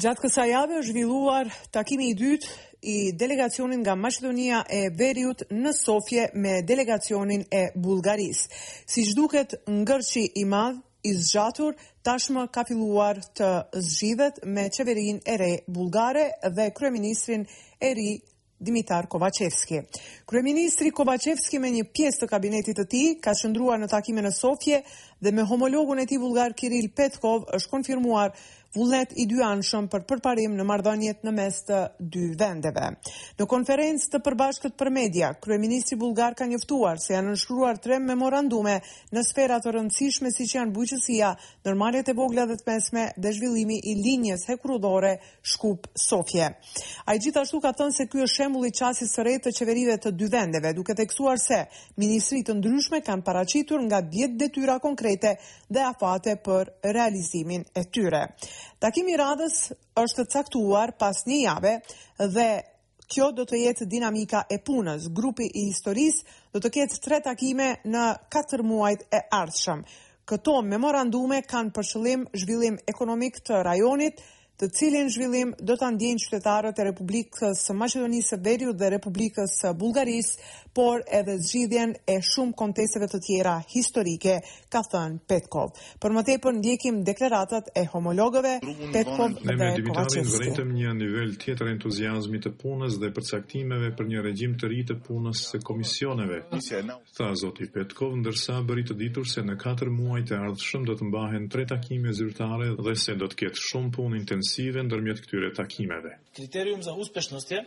Gjatë kësaj jave është zhvilluar takimi i dytë i delegacionit nga Maqedonia e Veriut në Sofje me delegacionin e Bullgarisë. Siç duket ngërçi i madh i zgjatur tashmë ka filluar të zgjidhet me qeverinë e re bullgare dhe kryeministrin e ri Dimitar Kovaçevski. Kryeministri Kovaçevski me një pjesë të kabinetit të tij ka qëndruar në takime në Sofje dhe me homologun e tij bullgar Kiril Petkov është konfirmuar vullnet i dyanshëm për përparim në marrëdhëniet në mes të dy vendeve. Në konferencë të përbashkët për media, kryeministri bullgar ka njoftuar se janë nënshkruar tre memorandume në sfera të rëndësishme siç janë bujqësia, ndërmarrjet e vogla dhe të mesme dhe zhvillimi i linjës hekurudhore Shkup, Sofje. Ai gjithashtu ka thënë se ky është shembull i qasjes së re të qeverive të dy vendeve, duke theksuar se ministri të ndryshme kanë paraqitur nga dhjetë detyra konkrete dhe afate për realizimin e tyre. Takimi i radhës është caktuar pas një jave dhe Kjo do të jetë dinamika e punës. Grupi i Historisë do të ketë tre takime në katër muajt e ardhshëm. Këto memorandume kanë për qëllim zhvillim ekonomik të rajonit, të cilin zhvillim do ta ndjejnë qytetarët e Republikës së Maqedonisë së Veriut dhe Republikës së Bullgarisë, por edhe zgjidhjen e shumë kontesteve të tjera historike, ka thënë Petkov. Për më tepër ndjekim deklaratat e homologëve Petkov dhe Kovaçevski. Ne me Dimitarin vërejtëm një nivel tjetër entuziazmi të punës dhe përcaktimeve për një regjim të ri të punës së komisioneve, tha zoti Petkov, ndërsa bëri të ditur se në katër muajt e ardhshëm do të mbahen tre takime zyrtare dhe se do të ketë shumë punë intensive ndërmjet këtyre takimeve. Kriterium za uspešnost je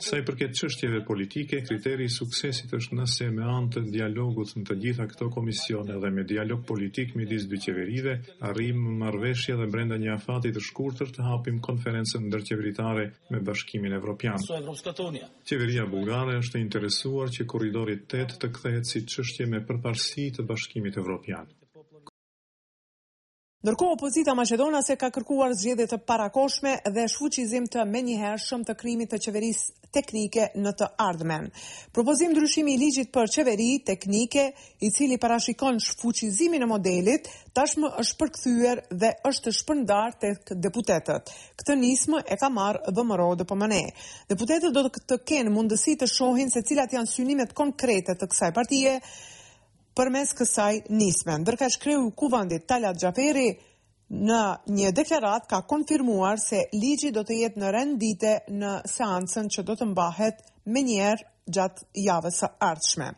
Sa i përket çështjeve politike, kriteri i suksesit është nëse me anë të dialogut në të gjitha këto komisione dhe me dialog politik midis dy qeverive, arrijmë marrëveshje dhe brenda një afati të shkurtër të hapim konferencën ndërqeveritare me Bashkimin Evropian. Qeveria bullgare është e interesuar që Korridori tetë të kthehet si çështje me përparësi të Bashkimit Evropian. Ndërkohë opozita maqedonase ka kërkuar zgjedhje të parakohshme dhe shfuqizim të menjëhershëm të krijimit të qeverisë teknike në të ardhmen. Propozim ndryshimi i ligjit për qeveri teknike, i cili parashikon shfuqizimin e modelit, tashmë është përkthyer dhe është shpërndarë tek deputetët. Këtë nismë e ka marrë VMRO DPMNE. Deputetët do të kenë mundësi të shohin se cilat janë synimet konkrete të kësaj partie, Përmes kësaj nisme, ndërkaq kreu i Kuvendit, Talat Xhaferi, në një deklaratë ka konfirmuar se ligji do të jetë në rend dite në seancën që do të mbahet menjëherë gjatë javës së ardhshme.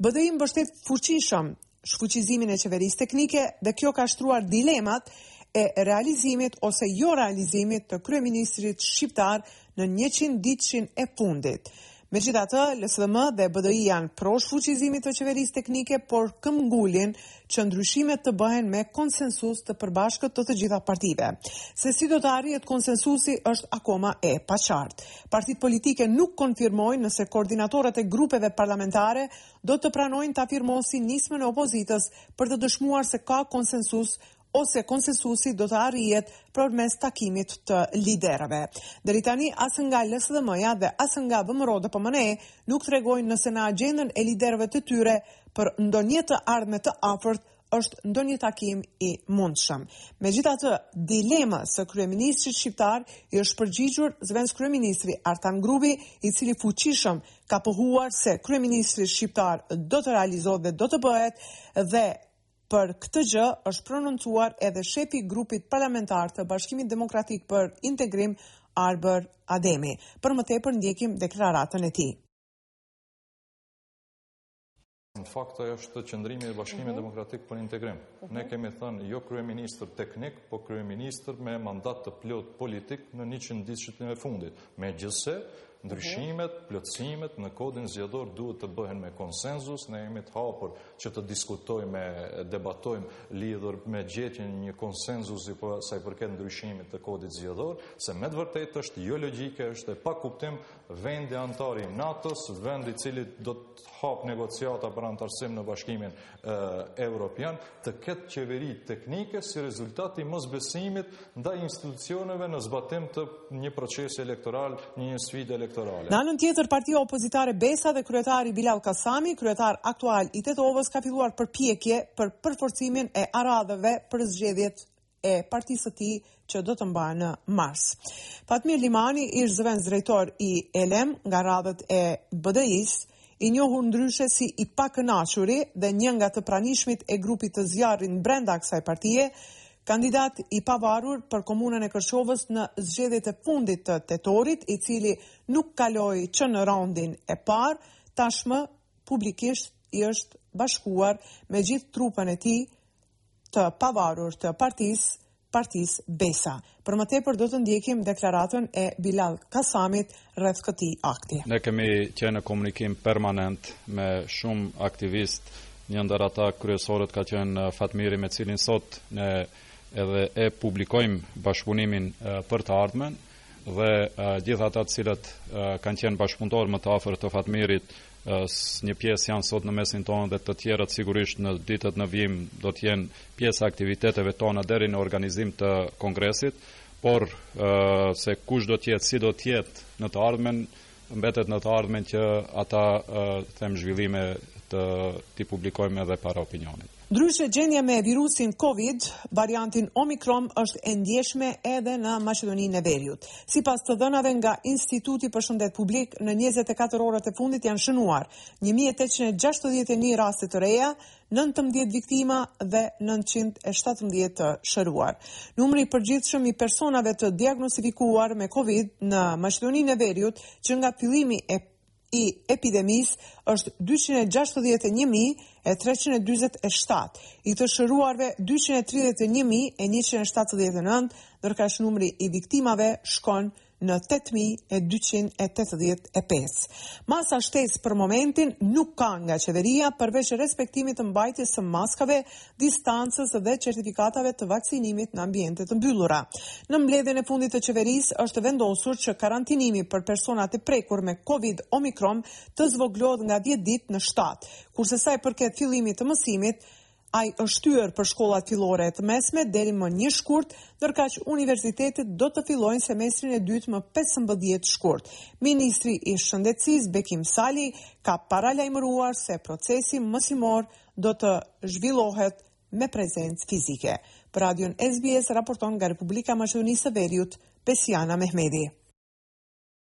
BDI mbështet fuqishëm shfuqizimin e qeverisë teknike dhe kjo ka shtruar dilemat e realizimit ose jo realizimit të kryeministrit shqiptar në njëqind ditëshin e fundit. Megjithatë, LSDM dhe BDI janë pro shfuqizimit të qeverisë teknike, por këmbngulin që ndryshimet të bëhen me konsensus të përbashkët të të gjitha partive. Se si do të arrihet konsensusi është akoma e paqartë. Partitë politike nuk konfirmojnë nëse koordinatorët e grupeve parlamentare do të pranojnë ta firmosin nismën e opozitës për të dëshmuar se ka konsensus ose konsensusi do të arrihet përmes takimit të liderëve. Deri tani as nga LSDM-ja dhe as nga VMRO-DPMNE nuk tregojnë nëse në agjendën e liderëve të tyre për ndonjë të ardhme të afërt është ndonjë takim i mundshëm. Megjithatë, dilemës së kryeministrit shqiptar i është përgjigjur zëvendëskryeministri Artan Grubi, i cili fuqishëm ka pohuar se kryeministri shqiptar do të realizohet dhe do të bëhet dhe Për këtë gjë është prononcuar edhe shefi i grupit parlamentar të Bashkimit Demokratik për Integrim, Arbër Ademi. Për më tepër ndjekim deklaratën e tij. Në fakt ai është qëndrimi i Bashkimit Demokratik për Integrim. Ne kemi thënë jo kryeministër teknik, po kryeministër me mandat të plotë politik në 100 ditët e fundit. Megjithëse, ndryshimet, plotësimet në kodin zgjedhor duhet të bëhen me konsenzus, ne jemi të hapur që të diskutojmë, debatojmë lidhur me gjetjen e një konsenzusi për sa i përket ndryshimit të kodit zgjedhor, se me të vërtetë është jo logjike, është e pakuptim vend anëtar i NATO-s, vend i cili do të hap negociata për anëtarësim në Bashkimin Europian, të ketë qeveri teknike si rezultat i mosbesimit ndaj institucioneve në zbatim të një procesi elektoral, në një sfidë elektorale. Në anën tjetër, partia opozitare Besa dhe kryetari Bilal Kasami, kryetar aktual i Tetovës, ka filluar përpjekje për përforcimin e radhëve për zgjedhjet e partisë së tij që do të mbahen në mars. Fatmir Limani, ish zëvendësdrejtor i ELEM nga radhët e BDI-së, i njohur ndryshe si i pakënaqur dhe një nga të pranishmit e grupit të zjarrit brenda kësaj partie, kandidat i pavarur për komunën e Kërçovës në zgjedhjet e fundit të tetorit, i cili nuk kaloi që në raundin e parë, tashmë publikisht i është bashkuar me gjithë trupën e tij të pavarur të partisë, Partisë Besa. Për më tepër do të ndjekim deklaratën e Bilal Kasamit rreth këtij akti. Ne kemi qenë në komunikim permanent me shumë aktivistë, një ndër ata kryesorët ka qenë Fatmiri me cilin sot ne edhe e publikojmë bashkëpunimin për të ardhmen. dhe gjithë ata të cilët kanë qenë bashkëpunëtorë më të afërt të Fatmirit, një pjesë janë sot në mesin tonë dhe të tjerët sigurisht në ditët në vijim do të jenë pjesë e aktiviteteve tona deri në organizim të kongresit, por se kush do të jetë, si do të jetë në të ardhmen, Mbetet në të ardhmen që ata them zhvillime t'i publikojmë edhe para opinionit. Ndryshe gjendja me virusin Covid, variantin Omicron është e ndjeshme edhe në Maqedoninë e Veriut. Sipas të dhënave nga Instituti për Shëndet Publik, në 24 orët e fundit janë shënuar 1861 raste të reja, nëntëmbëdhjetë viktima dhe nëntëqind e shtatëmbëdhjetë të shëruar. Numri i përgjithshëm i personave të diagnostifikuar me Covid në Maqedoninë e Veriut që nga fillimi i epidemisë është dyqind e gjashtëdhjetë e një mijë e treqind e dyzet e shtatë, i të shëruarve dyqind e tridhjetë e një mijë e njëqind e shtatëdhjetë e nëntë, ndërkaq numri i viktimave shkon në tetë mijë e dyqind e tetëdhjetë e pesë. Masa shtesë për momentin nuk ka nga qeveria përveç respektimit të mbajtjes së maskave, distancës dhe certifikatave të vaksinimit në ambiente të mbyllura. Në mbledhjen e fundit të qeverisë është vendosur që karantinimi për personat e prekur me Covid Omicron të zvogëlohet nga dhjetë ditë në shtatë. Kurse sa i përket fillimit të mësimit, Ai është shtyrë për shkollat fillore e të mesme deri më një shkurt, ndërkaq universitetet do të fillojnë semestrin e dytë më pesëmbëdhjetë shkurt. Ministri i Shëndetësisë, Bekim Sali, ka paralajmëruar se procesi mësimor do të zhvillohet me prezencë fizike. Për Radion SBS raporton nga Republika e Maqedonisë së Veriut, Besiana Mehmedi.